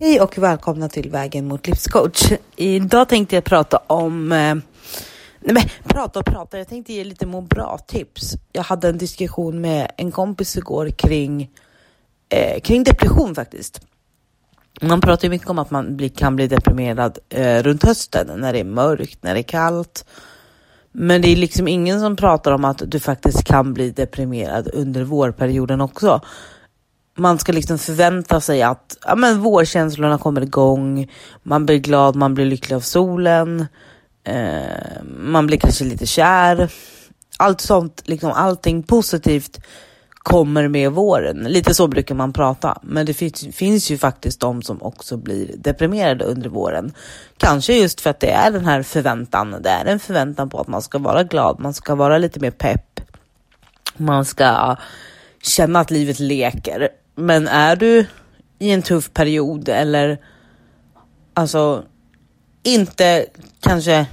Hej och välkomna till Vägen mot livscoach. Idag tänkte jag prata om, eh, nej men prata och prata, jag tänkte ge lite må bra tips. Jag hade en diskussion med en kompis igår kring, eh, kring depression faktiskt. Man pratar ju mycket om att man bli, kan bli deprimerad eh, runt hösten när det är mörkt, när det är kallt. Men det är liksom ingen som pratar om att du faktiskt kan bli deprimerad under vårperioden också man ska liksom förvänta sig att ja, men vårkänslorna kommer igång, man blir glad, man blir lycklig av solen, eh, man blir kanske lite kär. Allt sånt, liksom allting positivt kommer med våren. Lite så brukar man prata, men det finns, finns ju faktiskt de som också blir deprimerade under våren. Kanske just för att det är den här förväntan, det är en förväntan på att man ska vara glad, man ska vara lite mer pepp, man ska känna att livet leker. Men är du i en tuff period eller alltså inte kanske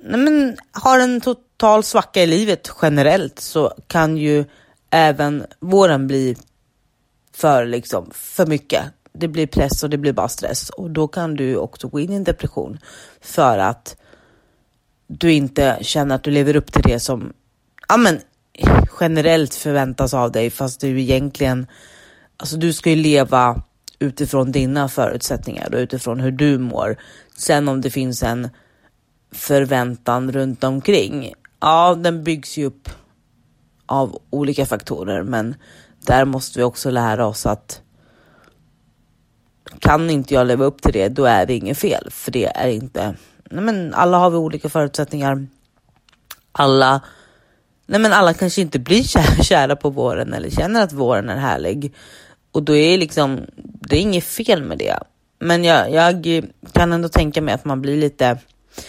nej men, har en total svacka i livet generellt så kan ju även våren bli för, liksom, för mycket. Det blir press och det blir bara stress och då kan du också gå in i en depression för att du inte känner att du lever upp till det som ja, men, generellt förväntas av dig fast du egentligen, alltså du ska ju leva utifrån dina förutsättningar och utifrån hur du mår. Sen om det finns en förväntan runt omkring, ja den byggs ju upp av olika faktorer men där måste vi också lära oss att kan inte jag leva upp till det, då är det inget fel. För det är inte, nej men alla har vi olika förutsättningar. Alla nej men alla kanske inte blir kära på våren eller känner att våren är härlig. Och då är liksom, det är inget fel med det. Men jag, jag kan ändå tänka mig att man blir lite,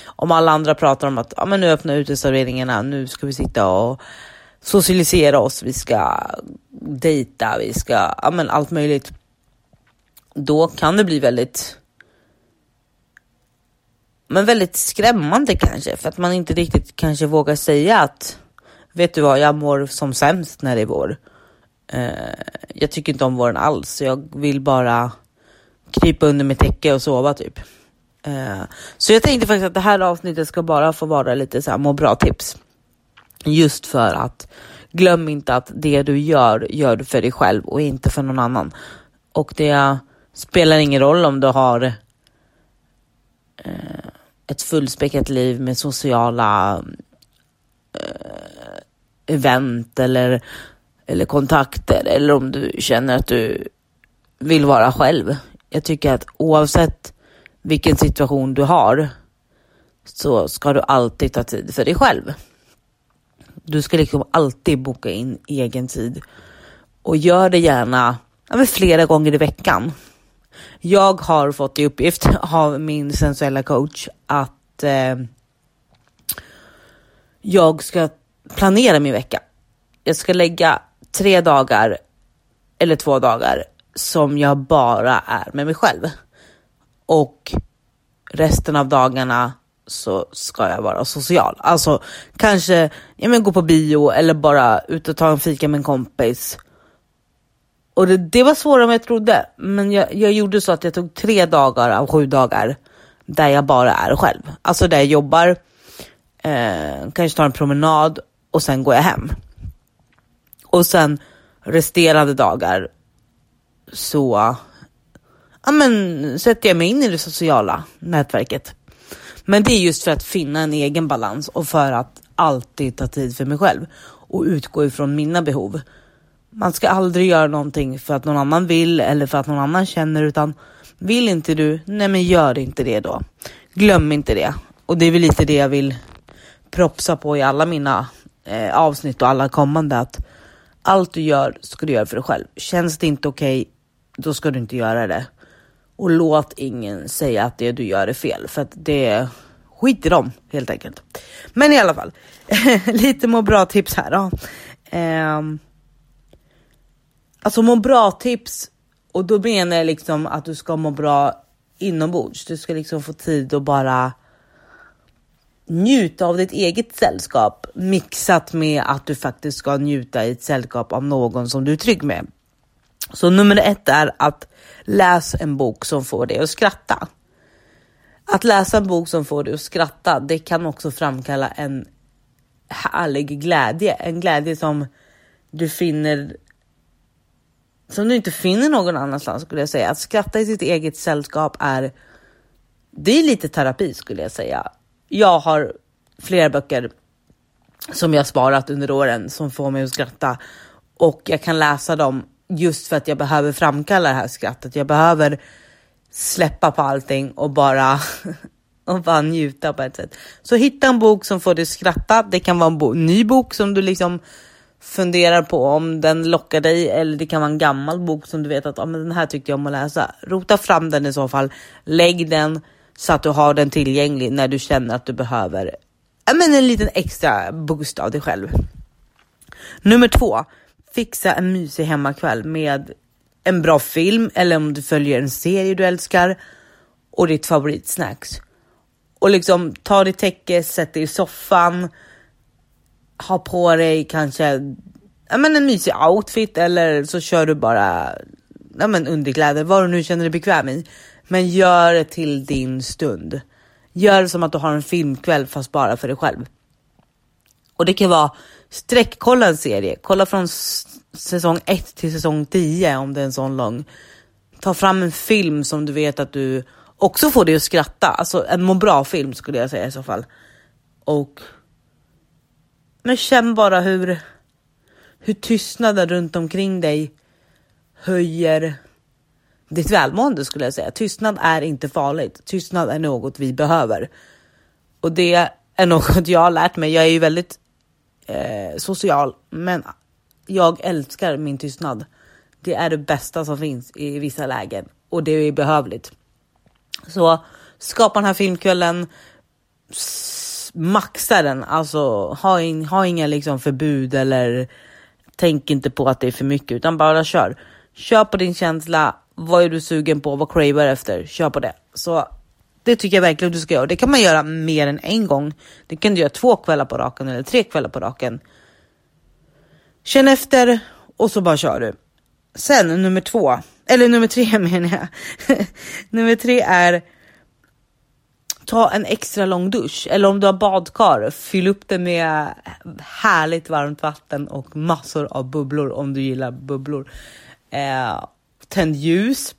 om alla andra pratar om att ja, men nu öppnar uteserveringarna, nu ska vi sitta och socialisera oss, vi ska dejta, vi ska, ja men allt möjligt. Då kan det bli väldigt men väldigt skrämmande kanske, för att man inte riktigt kanske vågar säga att vet du vad, jag mår som sämst när det är vår. Eh, jag tycker inte om våren alls, jag vill bara krypa under mitt täcke och sova typ. Eh, så jag tänkte faktiskt att det här avsnittet ska bara få vara lite så här må bra tips. Just för att glöm inte att det du gör, gör du för dig själv och inte för någon annan. Och det spelar ingen roll om du har eh, ett fullspäckat liv med sociala event eller, eller kontakter eller om du känner att du vill vara själv. Jag tycker att oavsett vilken situation du har så ska du alltid ta tid för dig själv. Du ska liksom alltid boka in egen tid och gör det gärna ja, flera gånger i veckan. Jag har fått i uppgift av min sensuella coach att eh, jag ska planera min vecka. Jag ska lägga tre dagar eller två dagar som jag bara är med mig själv. Och resten av dagarna så ska jag vara social. Alltså kanske ja, men gå på bio eller bara ut och ta en fika med en kompis. Och det, det var svårare än jag trodde. Men jag, jag gjorde så att jag tog tre dagar av sju dagar där jag bara är själv. Alltså där jag jobbar, eh, kanske tar en promenad och sen går jag hem. Och sen resterande dagar så ja, men, sätter jag mig in i det sociala nätverket. Men det är just för att finna en egen balans och för att alltid ta tid för mig själv och utgå ifrån mina behov. Man ska aldrig göra någonting för att någon annan vill eller för att någon annan känner utan vill inte du, nej men gör inte det då. Glöm inte det. Och det är väl lite det jag vill propsa på i alla mina eh, avsnitt och alla kommande att allt du gör ska du göra för dig själv. Känns det inte okej, okay, då ska du inte göra det. Och låt ingen säga att det du gör är fel, för att det skit i dem helt enkelt. Men i alla fall, lite må bra tips här då. Eh, alltså må bra tips och då menar jag liksom att du ska må bra inombords. Du ska liksom få tid att bara njuta av ditt eget sällskap mixat med att du faktiskt ska njuta i ett sällskap av någon som du är trygg med. Så nummer ett är att läs en bok som får dig att skratta. Att läsa en bok som får dig att skratta, det kan också framkalla en härlig glädje. En glädje som du finner som du inte finner någon annanstans skulle jag säga. Att skratta i sitt eget sällskap är det är lite terapi skulle jag säga. Jag har flera böcker som jag sparat under åren som får mig att skratta och jag kan läsa dem just för att jag behöver framkalla det här skrattet. Jag behöver släppa på allting och bara och bara njuta på ett sätt. Så hitta en bok som får dig att skratta. Det kan vara en bo ny bok som du liksom funderar på om den lockar dig eller det kan vara en gammal bok som du vet att ah, men den här tyckte jag om att läsa. Rota fram den i så fall. Lägg den så att du har den tillgänglig när du känner att du behöver ja, men en liten extra boost av dig själv. Nummer två, fixa en mysig hemmakväll med en bra film eller om du följer en serie du älskar och ditt favoritsnacks. Och liksom ta ditt täcke, sätt dig i soffan, ha på dig kanske ja, men en mysig outfit eller så kör du bara ja, men underkläder, vad du nu känner dig bekväm i. Men gör det till din stund. Gör det som att du har en filmkväll fast bara för dig själv. Och det kan vara sträckkolla en serie, kolla från säsong 1 till säsong 10 om det är en sån lång. Ta fram en film som du vet att du också får dig att skratta, alltså en må bra film skulle jag säga i så fall. Och men känn bara hur, hur tystnaden runt omkring dig höjer ditt välmående skulle jag säga. Tystnad är inte farligt. Tystnad är något vi behöver. Och det är något jag har lärt mig. Jag är ju väldigt eh, social, men jag älskar min tystnad. Det är det bästa som finns i vissa lägen och det är behövligt. Så skapa den här filmkvällen. Maxa den, alltså ha, in, ha inga liksom förbud eller tänk inte på att det är för mycket utan bara kör. Kör på din känsla. Vad är du sugen på? Vad cravar efter? Kör på det. Så det tycker jag verkligen du ska göra. Det kan man göra mer än en gång. Det kan du göra två kvällar på raken eller tre kvällar på raken. Känn efter och så bara kör du. Sen nummer två, eller nummer tre menar jag. nummer tre är ta en extra lång dusch eller om du har badkar, fyll upp det med härligt varmt vatten och massor av bubblor om du gillar bubblor. Eh, tänd ljus.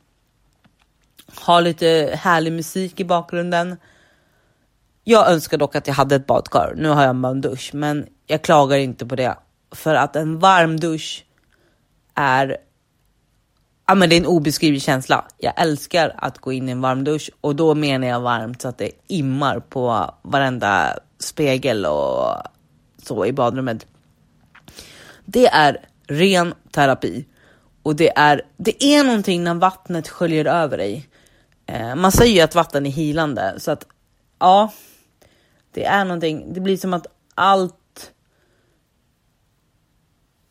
Ha lite härlig musik i bakgrunden. Jag önskar dock att jag hade ett badkar. Nu har jag bara en dusch, men jag klagar inte på det för att en varm dusch är Ja, men det är en obeskrivlig känsla. Jag älskar att gå in i en varm dusch och då menar jag varmt så att det immar på varenda spegel och så i badrummet. Det är ren terapi och det är, det är någonting när vattnet sköljer över dig. Eh, man säger ju att vatten är hilande så att ja, det är någonting. Det blir som att allt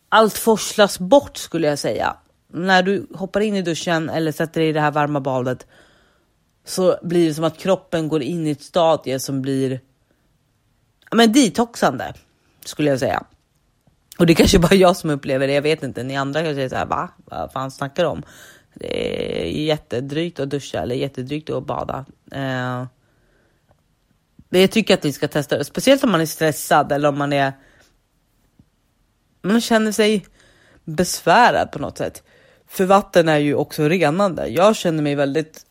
allt forslas bort skulle jag säga. När du hoppar in i duschen eller sätter dig i det här varma badet så blir det som att kroppen går in i ett stadie som blir men detoxande skulle jag säga. Och det är kanske bara jag som upplever det. Jag vet inte. Ni andra kanske säger såhär va? Vad fan snackar du om? Det är jättedrygt att duscha eller jättedrygt att bada. Eh, jag tycker att vi ska testa det, speciellt om man är stressad eller om man är man känner sig besvärad på något sätt. För vatten är ju också renande. Jag känner mig väldigt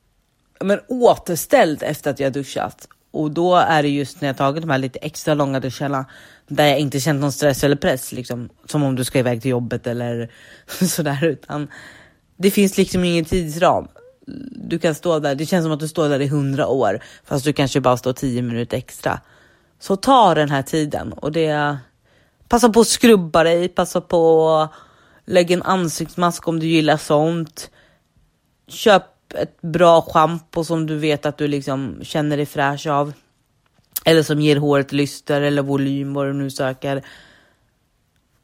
men, återställd efter att jag duschat. Och då är det just när jag tagit de här lite extra långa duscharna där jag inte känt någon stress eller press, liksom, som om du ska iväg till jobbet eller sådär. Utan det finns liksom ingen tidsram. Du kan stå där, det känns som att du står där i hundra år fast du kanske bara står tio minuter extra. Så ta den här tiden och det Passa på att skrubba dig, passa på att lägga en ansiktsmask om du gillar sånt. Köp ett bra schampo som du vet att du liksom känner dig fräsch av. Eller som ger håret lyster eller volym, vad du nu söker.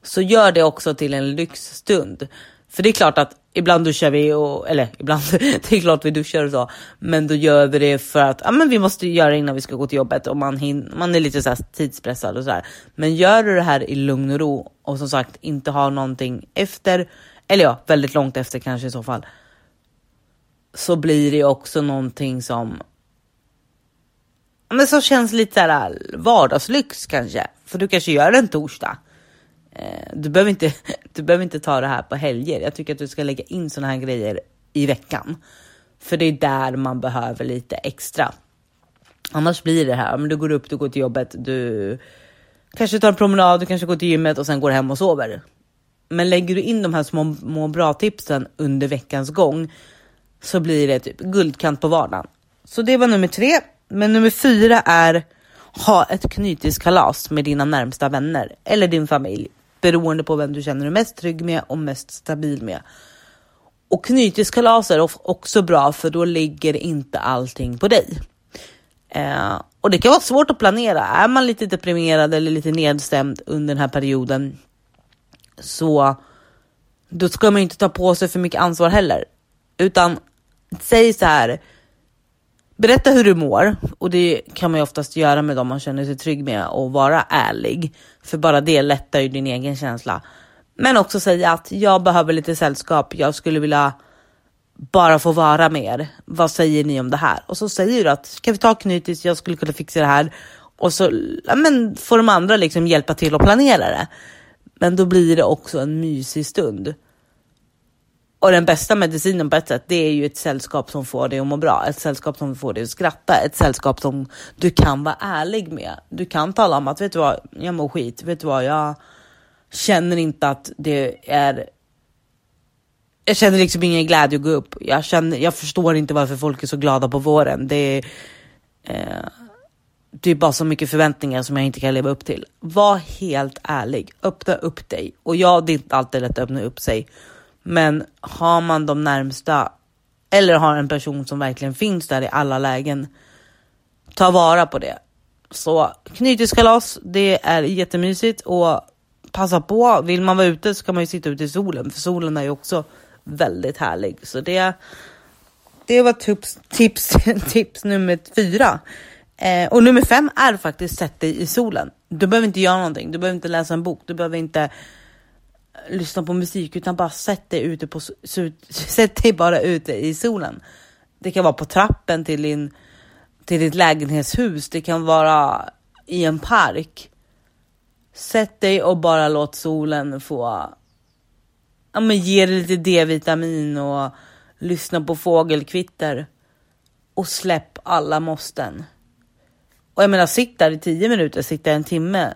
Så gör det också till en lyxstund. För det är klart att ibland duschar vi, och, eller ibland, det är klart vi duschar och så, men då gör vi det för att ja, men vi måste göra det innan vi ska gå till jobbet och man, hin, man är lite så tidspressad och så här. Men gör du det här i lugn och ro och som sagt inte ha någonting efter eller ja, väldigt långt efter kanske i så fall, så blir det också någonting som men som känns lite såhär äh, vardagslyx kanske. För du kanske gör det en torsdag. Eh, du behöver, inte, du behöver inte ta det här på helger. Jag tycker att du ska lägga in såna här grejer i veckan. För det är där man behöver lite extra. Annars blir det här, men du går upp, du går till jobbet, du kanske tar en promenad, du kanske går till gymmet och sen går hem och sover. Men lägger du in de här små, små bra tipsen under veckans gång så blir det typ guldkant på vardagen. Så det var nummer tre. Men nummer fyra är ha ett knytiskalas med dina närmsta vänner eller din familj beroende på vem du känner dig mest trygg med och mest stabil med. Och knytiskalas är också bra för då ligger inte allting på dig. Eh, och det kan vara svårt att planera. Är man lite deprimerad eller lite nedstämd under den här perioden så då ska man inte ta på sig för mycket ansvar heller. Utan säg så här. Berätta hur du mår och det kan man ju oftast göra med dem man känner sig trygg med och vara ärlig. För bara det lättar ju din egen känsla. Men också säga att jag behöver lite sällskap. Jag skulle vilja bara få vara med er. Vad säger ni om det här? Och så säger du att kan vi ta knytis? Jag skulle kunna fixa det här och så ja, men får de andra liksom hjälpa till att planera det. Men då blir det också en mysig stund. Och den bästa medicinen på ett sätt, det är ju ett sällskap som får dig att må bra, ett sällskap som får dig att skratta, ett sällskap som du kan vara ärlig med. Du kan tala om att vet du vad, jag mår skit, vet du vad, jag känner inte att det är jag känner liksom ingen glädje att gå upp. Jag, känner, jag förstår inte varför folk är så glada på våren. Det är, eh, det är bara så mycket förväntningar som jag inte kan leva upp till. Var helt ärlig, öppna upp dig. Och ja, det är inte alltid lätt att öppna upp sig. Men har man de närmsta eller har en person som verkligen finns där i alla lägen, ta vara på det. Så knyteskalas, det är jättemysigt och passa på. Vill man vara ute så kan man ju sitta ute i solen, för solen är ju också väldigt härlig. Så det, det var tips, tips, tips nummer fyra. Eh, och nummer fem är faktiskt sätt dig i solen. Du behöver inte göra någonting. Du behöver inte läsa en bok. Du behöver inte lyssna på musik utan bara sätt dig ute på sätt dig bara ute i solen. Det kan vara på trappen till din till ditt lägenhetshus. Det kan vara i en park. Sätt dig och bara låt solen få ja, men ge dig lite D-vitamin och lyssna på fågelkvitter och släpp alla måsten. Och jag menar, sitt där i tio minuter, sitta en timme,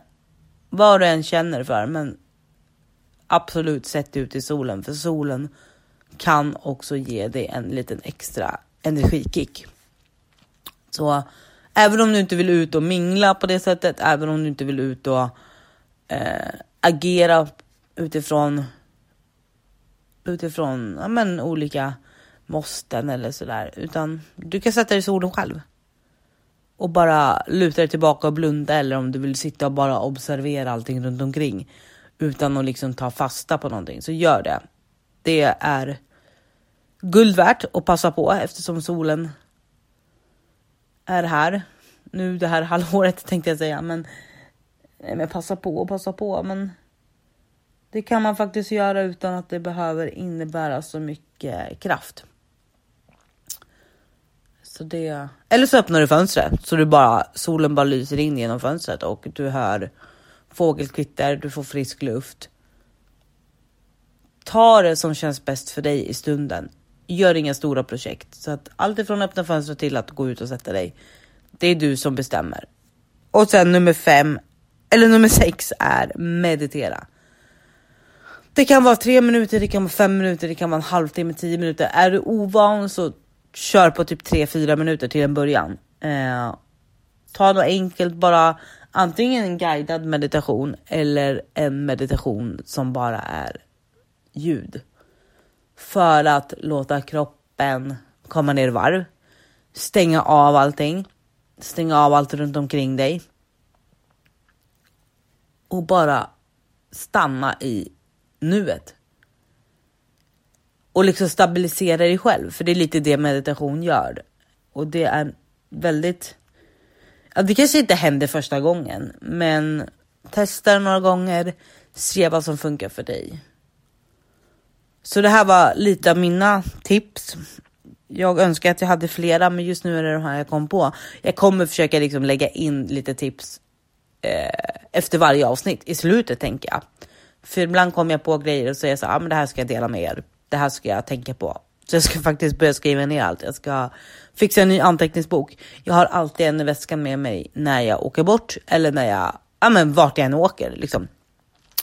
vad du än känner för, men absolut sätt ut i solen, för solen kan också ge dig en liten extra energikick. Så även om du inte vill ut och mingla på det sättet, även om du inte vill ut och eh, agera utifrån utifrån ja, men, olika måsten eller sådär, utan du kan sätta dig i solen själv och bara luta dig tillbaka och blunda eller om du vill sitta och bara observera allting runt omkring utan att liksom ta fasta på någonting så gör det. Det är guld värt att passa på eftersom solen är här nu det här halvåret tänkte jag säga, men, Nej, men passa på och passa på. Men det kan man faktiskt göra utan att det behöver innebära så mycket kraft. Så det, eller så öppnar du fönstret så du bara, solen bara lyser in genom fönstret och du hör fågelkvitter, du får frisk luft. Ta det som känns bäst för dig i stunden. Gör inga stora projekt. Så att allt ifrån öppna fönstret till att gå ut och sätta dig. Det är du som bestämmer. Och sen nummer fem, eller nummer sex är meditera. Det kan vara tre minuter, det kan vara fem minuter, det kan vara en halvtimme, tio minuter. Är du ovan så kör på typ tre, fyra minuter till en början. Eh, ta något enkelt, bara antingen en guidad meditation eller en meditation som bara är ljud. För att låta kroppen komma ner i varv, stänga av allting, stänga av allt runt omkring dig. Och bara stanna i nuet. Och liksom stabilisera dig själv, för det är lite det meditation gör. Och det är väldigt... Ja, det kanske inte händer första gången, men testa några gånger, se vad som funkar för dig. Så det här var lite av mina tips. Jag önskar att jag hade flera, men just nu är det de här jag kom på. Jag kommer försöka liksom lägga in lite tips eh, efter varje avsnitt i slutet tänker jag. För ibland kommer jag på grejer och säger så här, ah, men det här ska jag dela med er. Det här ska jag tänka på. Så jag ska faktiskt börja skriva ner allt. Jag ska fixa en ny anteckningsbok. Jag har alltid en i väskan med mig när jag åker bort eller när jag, ja men vart jag än åker liksom.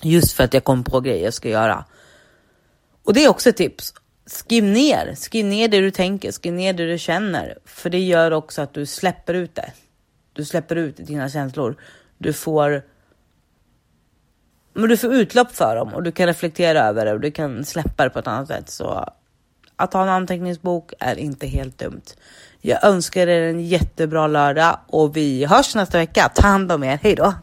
Just för att jag kommer på grejer jag ska göra. Och det är också ett tips. Skriv ner, skriv ner det du tänker, skriv ner det du känner. För det gör också att du släpper ut det. Du släpper ut dina känslor. Du får men du får utlopp för dem och du kan reflektera över det och du kan släppa det på ett annat sätt. Så att ha en anteckningsbok är inte helt dumt. Jag önskar er en jättebra lördag och vi hörs nästa vecka. Ta hand om er. Hej då!